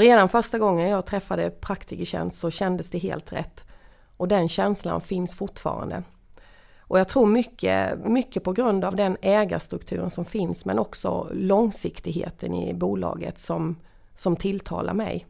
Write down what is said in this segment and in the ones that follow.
Redan första gången jag träffade Praktikertjänst så kändes det helt rätt. Och den känslan finns fortfarande. Och jag tror mycket, mycket på grund av den ägarstrukturen som finns men också långsiktigheten i bolaget som, som tilltalar mig.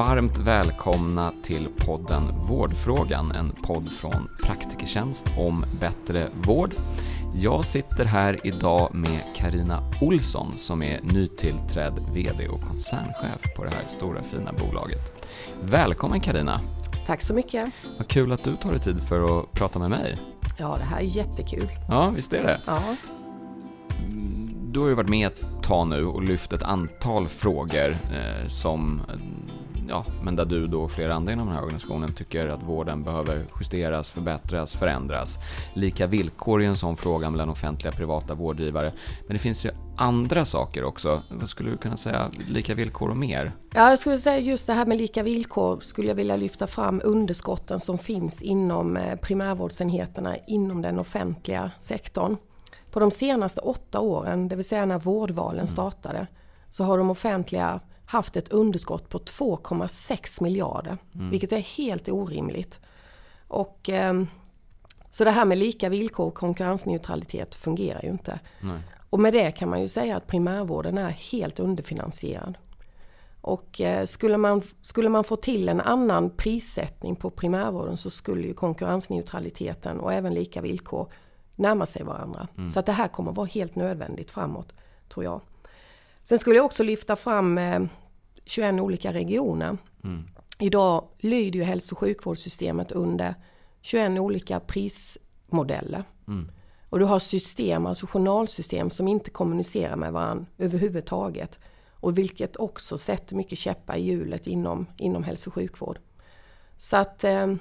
Varmt välkomna till podden Vårdfrågan, en podd från Praktikertjänst om bättre vård. Jag sitter här idag med Karina Olsson som är nytillträdd VD och koncernchef på det här stora fina bolaget. Välkommen Karina. Tack så mycket! Vad kul att du tar dig tid för att prata med mig. Ja, det här är jättekul. Ja, visst är det? Ja. Du har ju varit med ett tag nu och lyft ett antal frågor eh, som ja, men där du då och flera andra inom den här organisationen tycker att vården behöver justeras, förbättras, förändras. Lika villkor är en sån fråga mellan offentliga och privata vårdgivare. Men det finns ju andra saker också. Vad skulle du kunna säga? Lika villkor och mer? Ja, jag skulle säga just det här med lika villkor skulle jag vilja lyfta fram underskotten som finns inom eh, primärvårdsenheterna inom den offentliga sektorn. På de senaste åtta åren, det vill säga när vårdvalen mm. startade, så har de offentliga haft ett underskott på 2,6 miljarder. Mm. Vilket är helt orimligt. Och, eh, så det här med lika villkor och konkurrensneutralitet fungerar ju inte. Nej. Och med det kan man ju säga att primärvården är helt underfinansierad. Och eh, skulle, man, skulle man få till en annan prissättning på primärvården så skulle ju konkurrensneutraliteten och även lika villkor närma sig varandra. Mm. Så att det här kommer vara helt nödvändigt framåt, tror jag. Sen skulle jag också lyfta fram eh, 21 olika regioner. Mm. Idag lyder ju hälso och sjukvårdssystemet under 21 olika prismodeller. Mm. Och du har system, alltså journalsystem som inte kommunicerar med varandra överhuvudtaget. Och vilket också sätter mycket käppar i hjulet inom, inom hälso och sjukvård. Så att eh,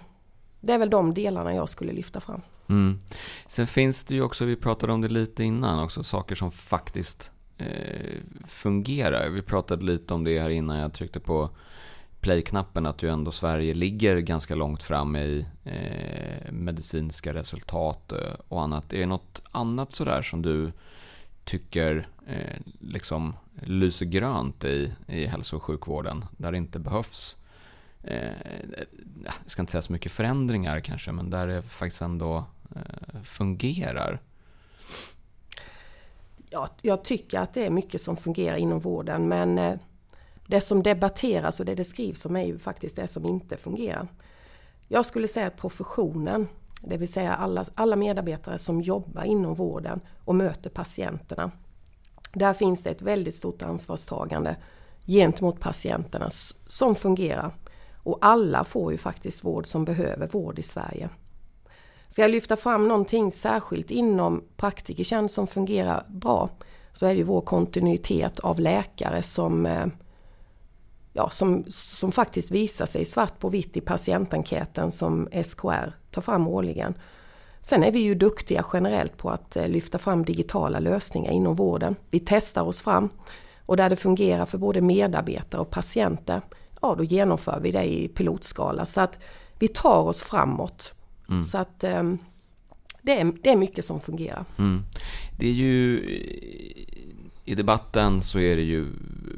det är väl de delarna jag skulle lyfta fram. Mm. Sen finns det ju också, vi pratade om det lite innan också, saker som faktiskt Eh, fungerar. Vi pratade lite om det här innan jag tryckte på play-knappen att ju ändå Sverige ligger ganska långt fram i eh, medicinska resultat eh, och annat. Är det något annat sådär som du tycker eh, liksom lyser grönt i, i hälso och sjukvården där det inte behövs eh, jag ska inte säga så mycket förändringar kanske, men där det faktiskt ändå eh, fungerar? Ja, jag tycker att det är mycket som fungerar inom vården men eh, det som debatteras och det det skrivs om är ju faktiskt det som inte fungerar. Jag skulle säga att professionen, det vill säga alla, alla medarbetare som jobbar inom vården och möter patienterna. Där finns det ett väldigt stort ansvarstagande gentemot patienterna som fungerar. Och alla får ju faktiskt vård som behöver vård i Sverige. Ska jag lyfta fram någonting särskilt inom praktikertjänst som fungerar bra så är det vår kontinuitet av läkare som, eh, ja, som, som faktiskt visar sig svart på vitt i patientenkäten som SKR tar fram årligen. Sen är vi ju duktiga generellt på att eh, lyfta fram digitala lösningar inom vården. Vi testar oss fram och där det fungerar för både medarbetare och patienter, ja då genomför vi det i pilotskala. Så att vi tar oss framåt Mm. Så att um, det, är, det är mycket som fungerar. Mm. Det är ju i debatten så är det ju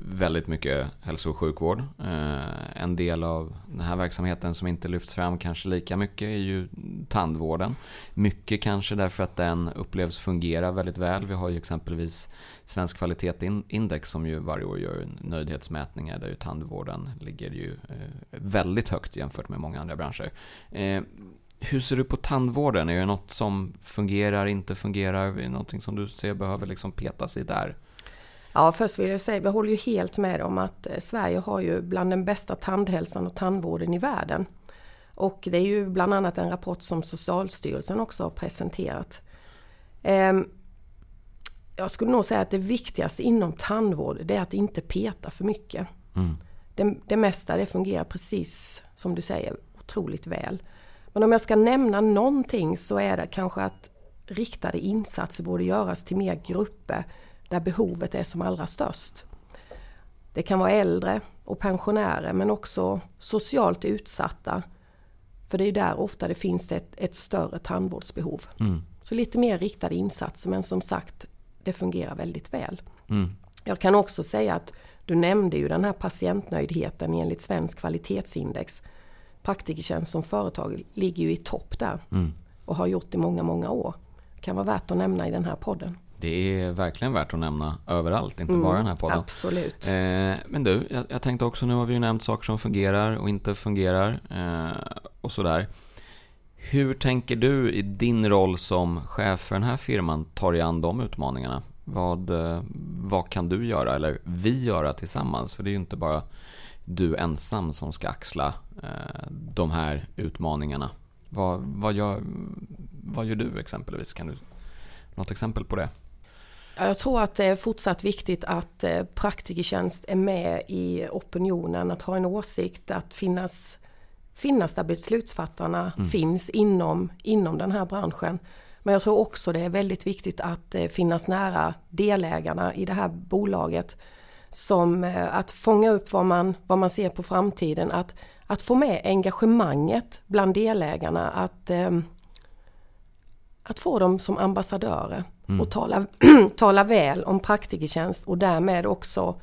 väldigt mycket hälso och sjukvård. Eh, en del av den här verksamheten som inte lyfts fram kanske lika mycket är ju tandvården. Mycket kanske därför att den upplevs fungera väldigt väl. Vi har ju exempelvis Svensk kvalitetsindex som ju varje år gör nöjdhetsmätningar där ju tandvården ligger ju eh, väldigt högt jämfört med många andra branscher. Eh, hur ser du på tandvården? Är det något som fungerar, inte fungerar? Är det någonting som du ser behöver liksom petas i där? Ja, först vill jag säga, vi håller ju helt med om att eh, Sverige har ju bland den bästa tandhälsan och tandvården i världen. Och det är ju bland annat en rapport som Socialstyrelsen också har presenterat. Ehm, jag skulle nog säga att det viktigaste inom tandvård det är att inte peta för mycket. Mm. Det, det mesta det fungerar precis som du säger otroligt väl. Men om jag ska nämna någonting så är det kanske att riktade insatser borde göras till mer grupper där behovet är som allra störst. Det kan vara äldre och pensionärer men också socialt utsatta. För det är där ofta det finns ett, ett större tandvårdsbehov. Mm. Så lite mer riktade insatser men som sagt det fungerar väldigt väl. Mm. Jag kan också säga att du nämnde ju den här patientnöjdheten enligt Svensk kvalitetsindex. Praktikertjänst som företag ligger ju i topp där mm. och har gjort i många, många år. Kan vara värt att nämna i den här podden. Det är verkligen värt att nämna överallt, inte mm, bara den här podden. Absolut. Eh, men du, jag, jag, tänkte också, nu har vi ju nämnt saker som fungerar och inte fungerar eh, och sådär. Hur tänker du i din roll som chef för den här firman tar dig an de utmaningarna? Vad, eh, vad kan du göra, eller vi göra tillsammans? För det är ju inte bara du ensam som ska axla eh, de här utmaningarna. Vad, vad, gör, vad gör du exempelvis? Kan du något exempel på det? Jag tror att det är fortsatt viktigt att eh, praktikertjänst är med i opinionen, att ha en åsikt, att finnas, finnas där beslutsfattarna mm. finns inom, inom den här branschen. Men jag tror också det är väldigt viktigt att eh, finnas nära delägarna i det här bolaget. Som eh, att fånga upp vad man, vad man ser på framtiden, att, att få med engagemanget bland delägarna, att, eh, att få dem som ambassadörer mm. och tala, tala väl om praktikertjänst och därmed också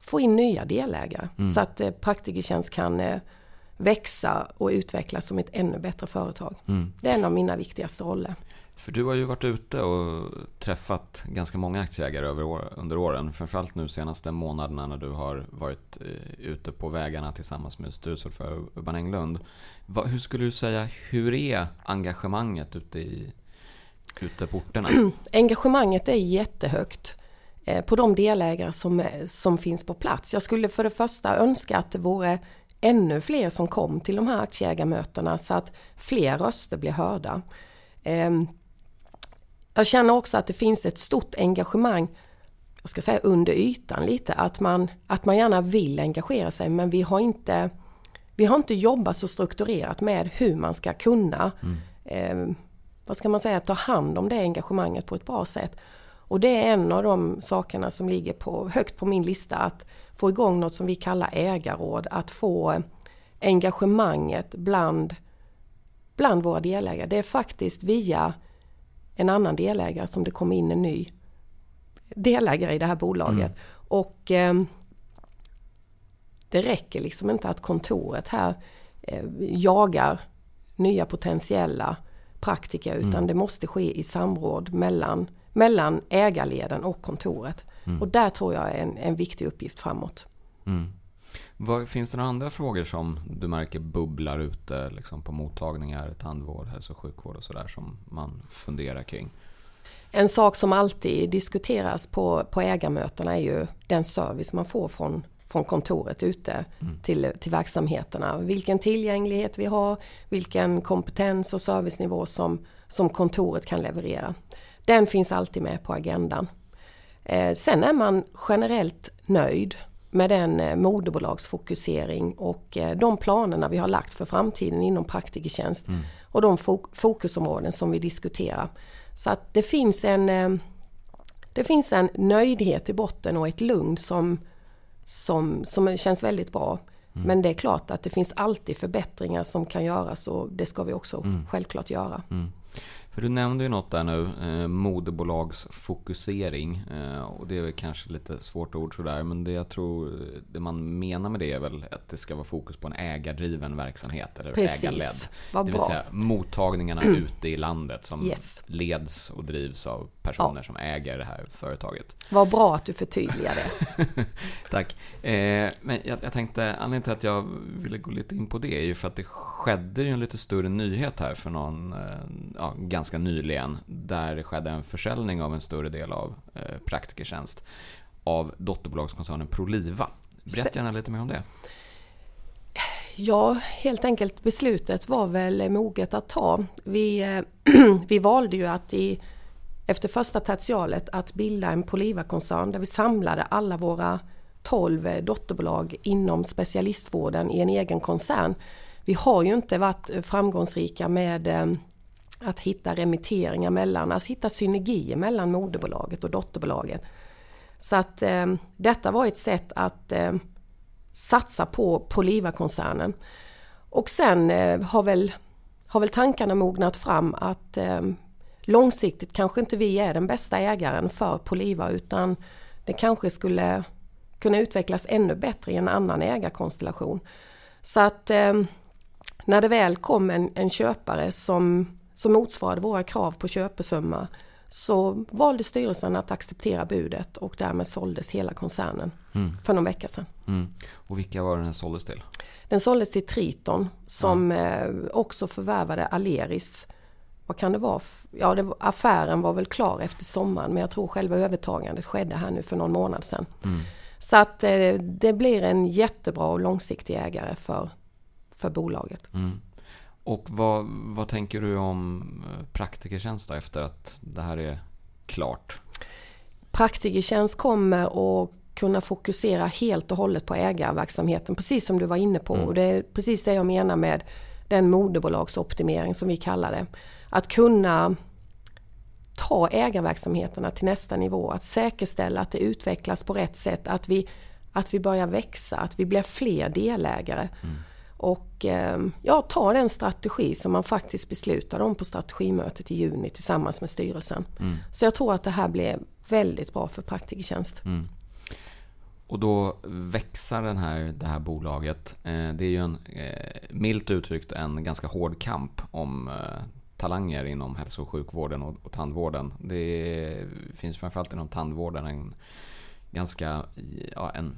få in nya delägare. Mm. Så att praktikertjänst kan växa och utvecklas som ett ännu bättre företag. Mm. Det är en av mina viktigaste roller. För du har ju varit ute och träffat ganska många aktieägare över, under åren. Framförallt nu senaste månaderna när du har varit eh, ute på vägarna tillsammans med styrelseordförande Urban Englund. hur skulle du säga, hur är engagemanget ute, i, ute på orterna? engagemanget är jättehögt eh, på de delägare som, som finns på plats. Jag skulle för det första önska att det vore ännu fler som kom till de här aktieägarmötena så att fler röster blir hörda. Ehm, jag känner också att det finns ett stort engagemang jag ska säga under ytan lite, att man, att man gärna vill engagera sig men vi har inte vi har inte jobbat så strukturerat med hur man ska kunna mm. eh, vad ska man säga, ta hand om det engagemanget på ett bra sätt. Och det är en av de sakerna som ligger på, högt på min lista att få igång något som vi kallar ägarråd, att få engagemanget bland, bland våra delägare. Det är faktiskt via en annan delägare som det kommer in en ny delägare i det här bolaget. Mm. Och eh, det räcker liksom inte att kontoret här eh, jagar nya potentiella praktiker utan mm. det måste ske i samråd mellan, mellan ägarleden och kontoret. Mm. Och där tror jag är en, en viktig uppgift framåt. Mm. Var, finns det några andra frågor som du märker bubblar ute liksom på mottagningar, tandvård, hälso och sjukvård och sådär som man funderar kring? En sak som alltid diskuteras på, på ägarmötena är ju den service man får från, från kontoret ute mm. till, till verksamheterna. Vilken tillgänglighet vi har, vilken kompetens och servicenivå som, som kontoret kan leverera. Den finns alltid med på agendan. Eh, sen är man generellt nöjd med den eh, moderbolagsfokusering och eh, de planerna vi har lagt för framtiden inom praktikertjänst mm. och de fokusområden som vi diskuterar. Så att det finns en det finns en nöjdhet i botten och ett lugn som, som, som känns väldigt bra. Mm. Men det är klart att det finns alltid förbättringar som kan göras och det ska vi också mm. självklart göra. För du nämnde ju något där nu, eh, moderbolagsfokusering. Eh, och det är väl kanske lite svårt ord sådär, men det jag tror det man menar med det är väl att det ska vara fokus på en ägardriven verksamhet eller Precis. ägarledd. Vad det vill säga mottagningarna mm. ute i landet som yes. leds och drivs av personer ja. som äger det här företaget. Vad bra att du förtydligar det. Tack. Eh, men jag, jag tänkte, anledningen till att jag ville gå lite in på det är ju för att det skedde ju en lite större nyhet här för någon, eh, ja, ganska nyligen där det skedde en försäljning av en större del av eh, Praktikertjänst av dotterbolagskoncernen Proliva. Berätta gärna lite mer om det. Ja, helt enkelt beslutet var väl moget att ta. Vi, eh, vi valde ju att i, efter första tertialet att bilda en Proliva-koncern där vi samlade alla våra 12 dotterbolag inom specialistvården i en egen koncern. Vi har ju inte varit framgångsrika med eh, att hitta remitteringar mellan, alltså hitta synergier mellan moderbolaget och dotterbolaget. Så att eh, detta var ett sätt att eh, satsa på, Poliva-koncernen. Och sen eh, har, väl, har väl tankarna mognat fram att eh, långsiktigt kanske inte vi är den bästa ägaren för Poliva utan det kanske skulle kunna utvecklas ännu bättre i en annan ägarkonstellation. Så att eh, när det väl kom en, en köpare som, som motsvarade våra krav på köpesumma så valde styrelsen att acceptera budet och därmed såldes hela koncernen mm. för någon vecka sedan. Mm. Och vilka var den såldes till? Den såldes till Triton som mm. också förvärvade Aleris. Vad kan det vara? Ja, det var, affären var väl klar efter sommaren men jag tror själva övertagandet skedde här nu för någon månad sedan. Mm. Så att eh, det blir en jättebra och långsiktig ägare för, för bolaget. Och vad, vad tänker du om eh, Praktikertjänst då efter att det här är klart? Praktikertjänst kommer att kunna fokusera helt och hållet på ägarverksamheten precis som du var inne på. Mm. Och det är precis det jag menar med den moderbolagsoptimering som vi kallar det. Att kunna ta ägarverksamheterna till nästa nivå, att säkerställa att det utvecklas på rätt sätt, att vi, att vi börjar växa, att vi blir fler delägare. Mm. Och ehm, ja, ta den strategi som man faktiskt beslutade om på strategimötet i juni tillsammans med styrelsen. Mm. Så jag tror att det här blir väldigt bra för Praktikertjänst. Mm. Och då växer den här, det här bolaget. Eh, det är ju en, eh, milt uttryckt en ganska hård kamp om eh, talanger inom hälso och sjukvården och, och tandvården. Det finns framförallt inom tandvården en ganska ja, en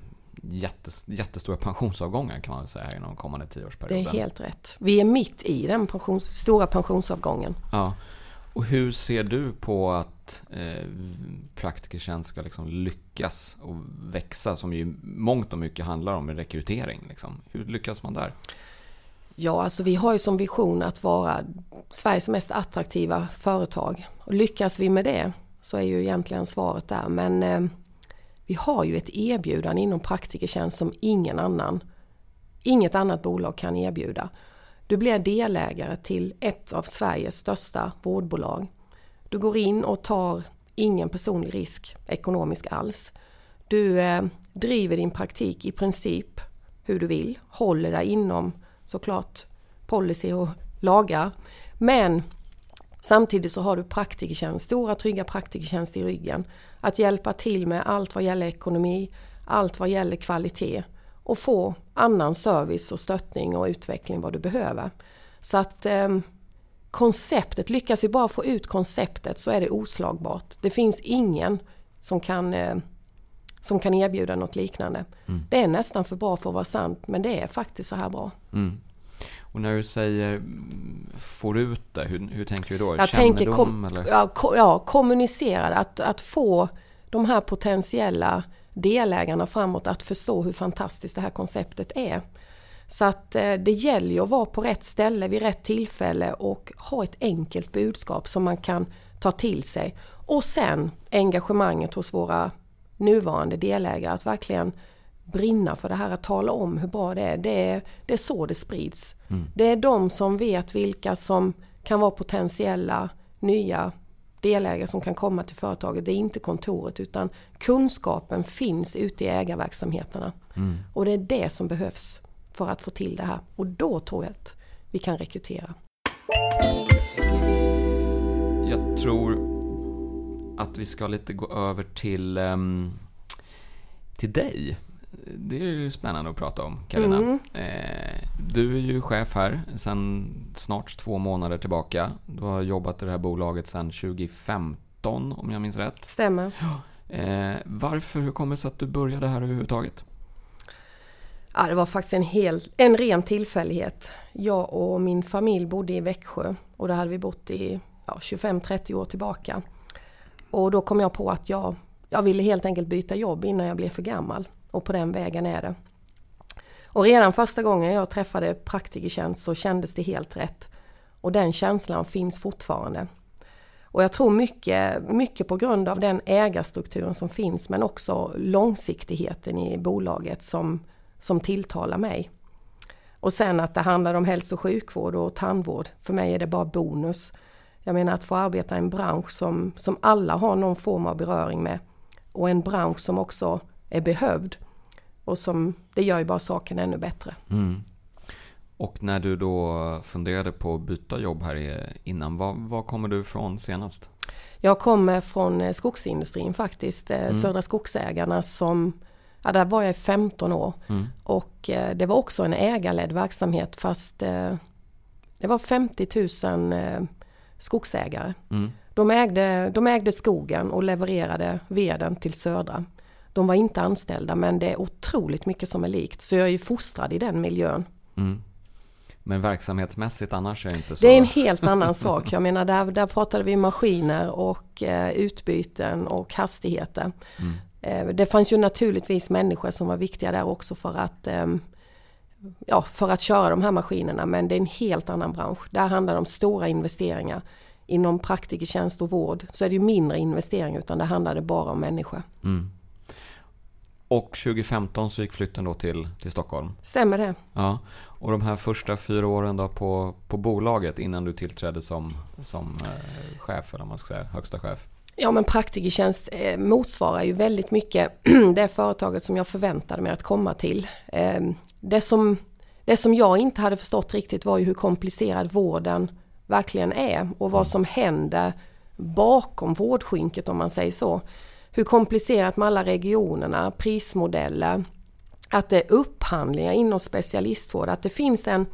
jättes, jättestora pensionsavgångar kan man säga inom kommande tioårsperioden. Det är helt rätt. Vi är mitt i den pensions, stora pensionsavgången. Ja. Och hur ser du på att eh, Praktikertjänst ska liksom lyckas och växa som ju mångt och mycket handlar om rekrytering? Liksom. Hur lyckas man där? Ja, alltså vi har ju som vision att vara Sveriges mest attraktiva företag. Och lyckas vi med det så är ju egentligen svaret där. Men eh, vi har ju ett erbjudande inom Praktikertjänst som ingen annan, inget annat bolag kan erbjuda. Du blir delägare till ett av Sveriges största vårdbolag. Du går in och tar ingen personlig risk ekonomisk alls. Du eh, driver din praktik i princip hur du vill, håller dig inom såklart policy och lagar. Men samtidigt så har du praktikertjänst, stora trygga praktikertjänst i ryggen. Att hjälpa till med allt vad gäller ekonomi, allt vad gäller kvalitet och få annan service och stöttning och utveckling vad du behöver. Så att eh, konceptet, lyckas vi bara få ut konceptet så är det oslagbart. Det finns ingen som kan, eh, som kan erbjuda något liknande. Mm. Det är nästan för bra för att vara sant men det är faktiskt så här bra. Mm. Och när du säger får ut det, hur, hur tänker du då? Jag Kännedom, tänker kom, eller? Ja, ko, ja, kommunicera, att, att få de här potentiella delägarna framåt att förstå hur fantastiskt det här konceptet är. Så att eh, det gäller ju att vara på rätt ställe vid rätt tillfälle och ha ett enkelt budskap som man kan ta till sig. Och sen engagemanget hos våra nuvarande delägare att verkligen brinna för det här, att tala om hur bra det är. Det är, det är så det sprids. Mm. Det är de som vet vilka som kan vara potentiella nya delägare som kan komma till företaget. Det är inte kontoret utan kunskapen finns ute i ägarverksamheterna. Mm. Och det är det som behövs för att få till det här. Och då tror jag att vi kan rekrytera. Jag tror att vi ska lite gå över till, um, till dig det är ju spännande att prata om, Karina. Mm. Eh, du är ju chef här sedan snart två månader tillbaka. Du har jobbat i det här bolaget sedan 2015, om jag minns rätt. Stämmer. Eh, varför, hur kommer det sig att du började här överhuvudtaget? Ja, det var faktiskt en, hel, en ren tillfällighet. Jag och min familj bodde i Växjö och där hade vi bott i ja, 25-30 år tillbaka. Och då kom jag på att jag, jag ville helt enkelt byta jobb innan jag blev för gammal. Och på den vägen är det. Och redan första gången jag träffade Praktikertjänst så kändes det helt rätt. Och den känslan finns fortfarande. Och jag tror mycket, mycket på grund av den ägarstrukturen som finns men också långsiktigheten i bolaget som, som tilltalar mig. Och sen att det handlar om hälso och sjukvård och tandvård. För mig är det bara bonus. Jag menar att få arbeta i en bransch som, som alla har någon form av beröring med och en bransch som också är behövd. Och som, det gör ju bara saken ännu bättre. Mm. Och när du då funderade på att byta jobb här innan, var, var kommer du ifrån senast? Jag kommer från eh, skogsindustrin faktiskt, eh, mm. Södra Skogsägarna som Ja, där var jag i 15 år mm. och eh, det var också en ägarledd verksamhet fast det var 50 000 skogsägare. Mm. De, ägde, de ägde skogen och levererade veden till Södra. De var inte anställda men det är otroligt mycket som är likt så jag är ju fostrad i den miljön. Mm. Men verksamhetsmässigt annars är det inte så? Det är en helt annan sak. Jag menar där, där pratade vi maskiner och eh, utbyten och hastigheter. Mm. Eh, det fanns ju naturligtvis människor som var viktiga där också för att eh, ja, för att köra de här maskinerna men det är en helt annan bransch. Där handlar det om stora investeringar. Inom praktikertjänst och vård så är det ju mindre investeringar utan det handlade bara om människor. Mm. Och 2015 så gick flytten då till, till Stockholm. Stämmer det. Ja. Och de här första fyra åren då på, på bolaget innan du tillträdde som, som eh, chef, eller man ska säga, högsta chef? Ja men Praktikertjänst eh, motsvarar ju väldigt mycket det företaget som jag förväntade mig att komma till. Eh, det, som, det som jag inte hade förstått riktigt var ju hur komplicerad vården verkligen är och vad mm. som händer bakom vårdskynket om man säger så hur komplicerat med alla regionerna, prismodeller, att det är upphandlingar inom specialistvård, att det finns en,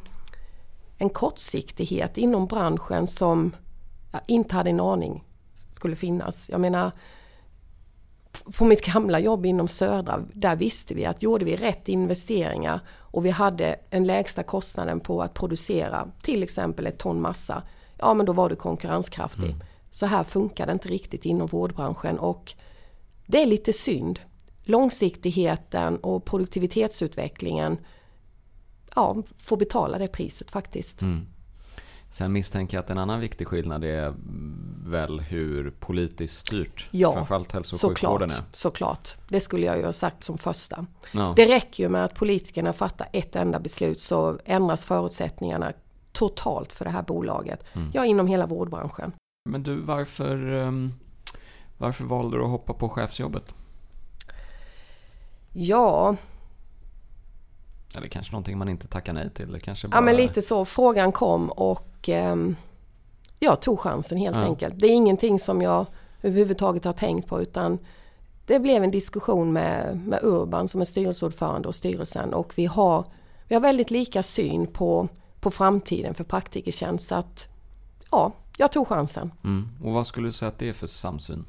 en kortsiktighet inom branschen som jag inte hade en aning skulle finnas. Jag menar, på mitt gamla jobb inom Södra, där visste vi att gjorde vi rätt investeringar och vi hade en lägsta kostnaden på att producera till exempel ett ton massa, ja men då var du konkurrenskraftig. Mm. Så här funkar det inte riktigt inom vårdbranschen och det är lite synd. Långsiktigheten och produktivitetsutvecklingen ja, får betala det priset faktiskt. Mm. Sen misstänker jag att en annan viktig skillnad är väl hur politiskt styrt ja, framförallt hälso och sjukvården är. Såklart, det skulle jag ju ha sagt som första. Ja. Det räcker ju med att politikerna fattar ett enda beslut så ändras förutsättningarna totalt för det här bolaget. Mm. Ja, inom hela vårdbranschen. Men du, varför um varför valde du att hoppa på chefsjobbet? Ja... Eller kanske någonting man inte tackar nej till? Det kanske bara... Ja men lite så. Frågan kom och eh, jag tog chansen helt ja. enkelt. Det är ingenting som jag överhuvudtaget har tänkt på utan det blev en diskussion med, med Urban som är styrelseordförande och styrelsen och vi har, vi har väldigt lika syn på, på framtiden för Praktikertjänst. Så att ja, jag tog chansen. Mm. Och vad skulle du säga att det är för samsyn?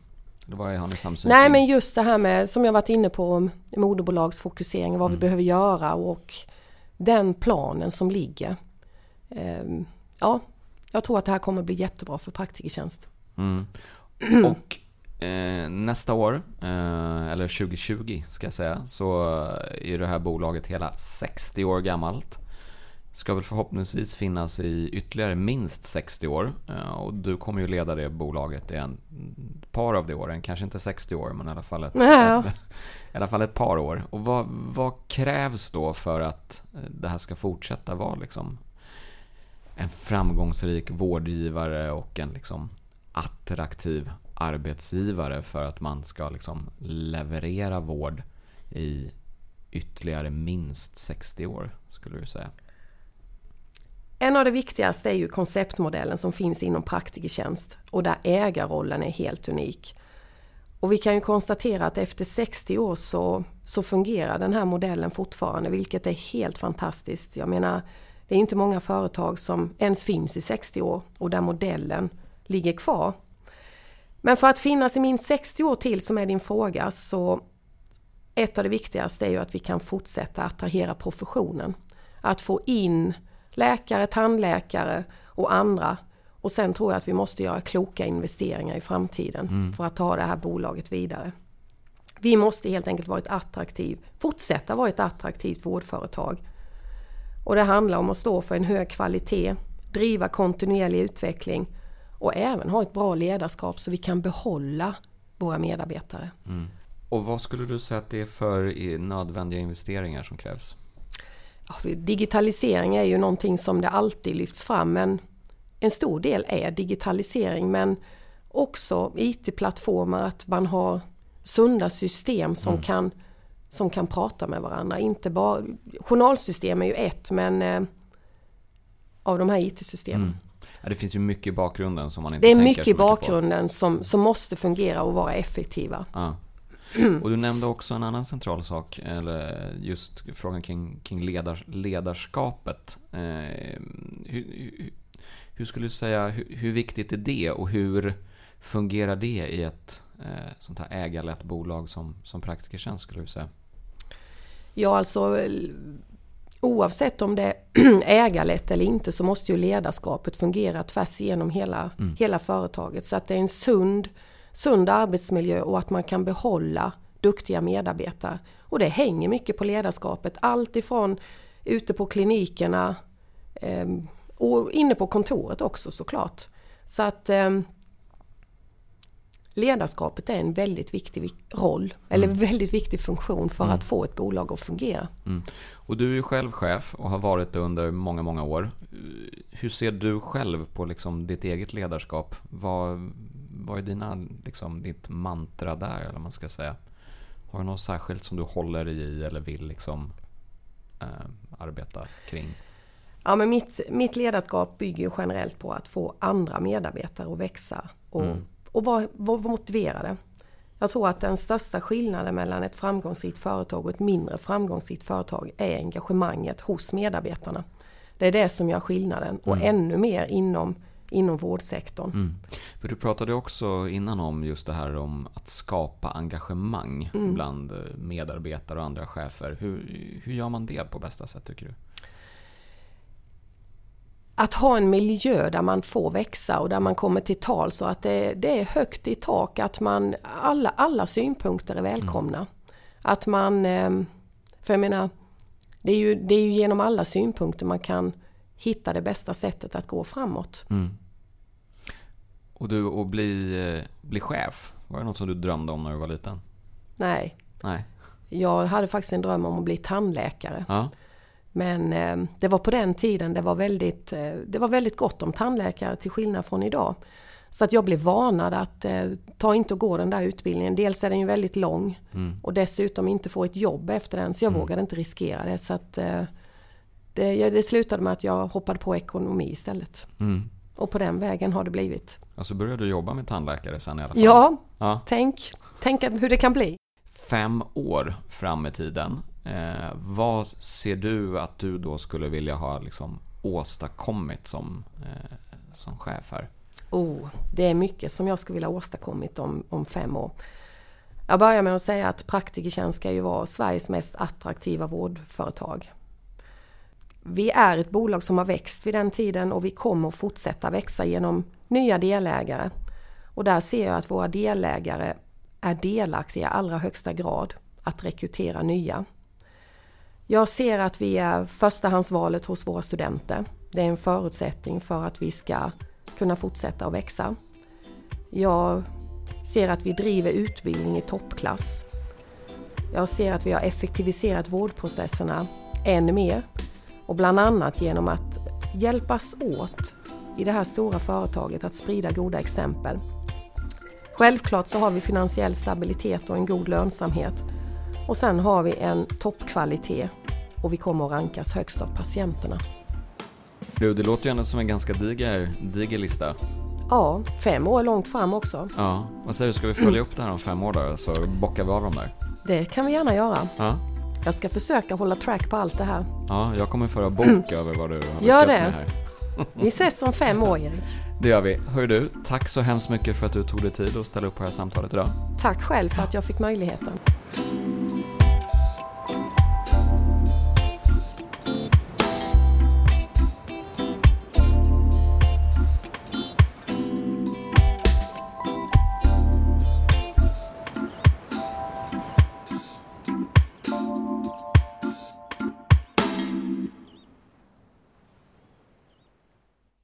Vad har ni samsyn Nej men just det här med, som jag varit inne på, moderbolagsfokusering, vad mm. vi behöver göra och den planen som ligger. Ehm, ja, jag tror att det här kommer bli jättebra för Praktikertjänst. Mm. Och eh, nästa år, eh, eller 2020 ska jag säga, så är det här bolaget hela 60 år gammalt ska väl förhoppningsvis finnas i ytterligare minst 60 år. Eh, och du kommer ju leda det bolaget i en par av de åren. Kanske inte 60 år, men i alla fall ett, ja. ett, i alla fall ett par år. Och vad, vad, krävs då för att eh, det här ska fortsätta vara liksom en framgångsrik vårdgivare och en liksom attraktiv arbetsgivare för att man ska liksom leverera vård i ytterligare minst 60 år, skulle du säga? En av de viktigaste är ju konceptmodellen som finns inom praktikertjänst och där ägarrollen är helt unik. Och vi kan ju konstatera att efter 60 år så, så fungerar den här modellen fortfarande vilket är helt fantastiskt. Jag menar, det är inte många företag som ens finns i 60 år och där modellen ligger kvar. Men för att finnas i minst 60 år till som är din fråga så ett av det viktigaste är ju att vi kan fortsätta attrahera professionen. Att få in läkare, tandläkare och andra. Och sen tror jag att vi måste göra kloka investeringar i framtiden mm. för att ta det här bolaget vidare. Vi måste helt enkelt vara ett attraktivt, fortsätta vara ett attraktivt vårdföretag. Och det handlar om att stå för en hög kvalitet, driva kontinuerlig utveckling och även ha ett bra ledarskap så vi kan behålla våra medarbetare. Mm. Och vad skulle du säga att det är för nödvändiga investeringar som krävs? Digitalisering är ju någonting som det alltid lyfts fram men en stor del är digitalisering men också IT-plattformar, att man har sunda system som, mm. kan, som kan prata med varandra. Inte bara, journalsystem är ju ett men eh, av de här IT-systemen. Mm. Ja, det finns ju mycket i bakgrunden som man inte Det är mycket i bakgrunden som, som måste fungera och vara effektiva. Ja. Och du nämnde också en annan central sak, eller just frågan kring, kring ledars, ledarskapet. Eh, hur, hur, hur, skulle du säga, hur, hur, viktigt är det och hur fungerar det i ett eh, sånt här ägarlett bolag som, som Praktikertjänst skulle du säga? Ja, alltså oavsett om det är ägarlett eller inte så måste ju ledarskapet fungera tvärs igenom hela, mm. hela företaget. Så att det är en sund, sund arbetsmiljö och att man kan behålla duktiga medarbetare. Och det hänger mycket på ledarskapet. Allt ifrån ute på klinikerna eh, och inne på kontoret också såklart. Så att eh, ledarskapet är en väldigt viktig roll, eller mm. väldigt viktig funktion för mm. att få ett bolag att fungera. Mm. Och du är ju själv chef och har varit det under många, många år. Hur ser du själv på liksom ditt eget ledarskap? Vad, vad är dina, liksom, ditt mantra där, eller man ska säga? Har du något särskilt som du håller i eller vill liksom, äh, arbeta kring? Ja, men mitt, mitt ledarskap bygger ju generellt på att få andra medarbetare att växa och mm och vara var motiverade. Jag tror att den största skillnaden mellan ett framgångsrikt företag och ett mindre framgångsrikt företag är engagemanget hos medarbetarna. Det är det som gör skillnaden och mm. ännu mer inom, inom vårdsektorn. Mm. För du pratade också innan om just det här om att skapa engagemang mm. bland medarbetare och andra chefer. Hur, hur gör man det på bästa sätt tycker du? att ha en miljö där man får växa och där man kommer till tal så att det, det är högt i tak, att man, alla, alla synpunkter är välkomna. Mm. Att man, ehm, för jag menar, det är, ju, det är ju genom alla synpunkter man kan hitta det bästa sättet att gå framåt. Mm. Och du, att bli, eh, bli chef, var det något som du drömde om när du var liten? Nej. Nej. Jag hade faktiskt en dröm om att bli tandläkare. Ja. Men eh, det var på den tiden det var, väldigt, eh, det var väldigt gott om tandläkare till skillnad från idag. Så att jag blev varnad att eh, ta inte och gå den där utbildningen. Dels är den ju väldigt lång mm. och dessutom inte få ett jobb efter den. Så jag mm. vågade inte riskera det. Så att, eh, det, det, slutade med att jag hoppade på ekonomi istället. Mm. Och på den vägen har det blivit. Alltså började du jobba med tandläkare sen i alla fall? Ja, ja. Tänk, tänk hur det kan bli. Fem år fram i tiden Eh, vad ser du att du då skulle vilja ha liksom åstadkommit som, eh, som chef här? Oh, det är mycket som jag skulle vilja åstadkommit om, om fem år. Jag börjar med att säga att Praktikertjänst ska ju vara Sveriges mest attraktiva vårdföretag. Vi är ett bolag som har växt vid den tiden och vi kommer att fortsätta växa genom nya delägare. Och där ser jag att våra delägare är delaktiga i allra högsta grad att rekrytera nya. Jag ser att vi är förstahandsvalet hos våra studenter. Det är en förutsättning för att vi ska kunna fortsätta att växa. Jag ser att vi driver utbildning i toppklass. Jag ser att vi har effektiviserat vårdprocesserna ännu mer och bland annat genom att hjälpas åt i det här stora företaget att sprida goda exempel. Självklart så har vi finansiell stabilitet och en god lönsamhet och sen har vi en toppkvalitet och vi kommer att rankas högst av patienterna. Du, det låter ju ändå som en ganska diger, diger lista. Ja, fem år långt fram också. Ja, vad säger du, ska vi följa upp det här om fem år då? Så bockar vi av dem där. Det kan vi gärna göra. Ja. Jag ska försöka hålla track på allt det här. Ja, jag kommer föra bok över vad du har Gör det. med här. Vi ses om fem år, Erik. Det gör vi. Hör du, tack så hemskt mycket för att du tog dig tid att ställa upp på det här samtalet idag. Tack själv för att jag fick möjligheten.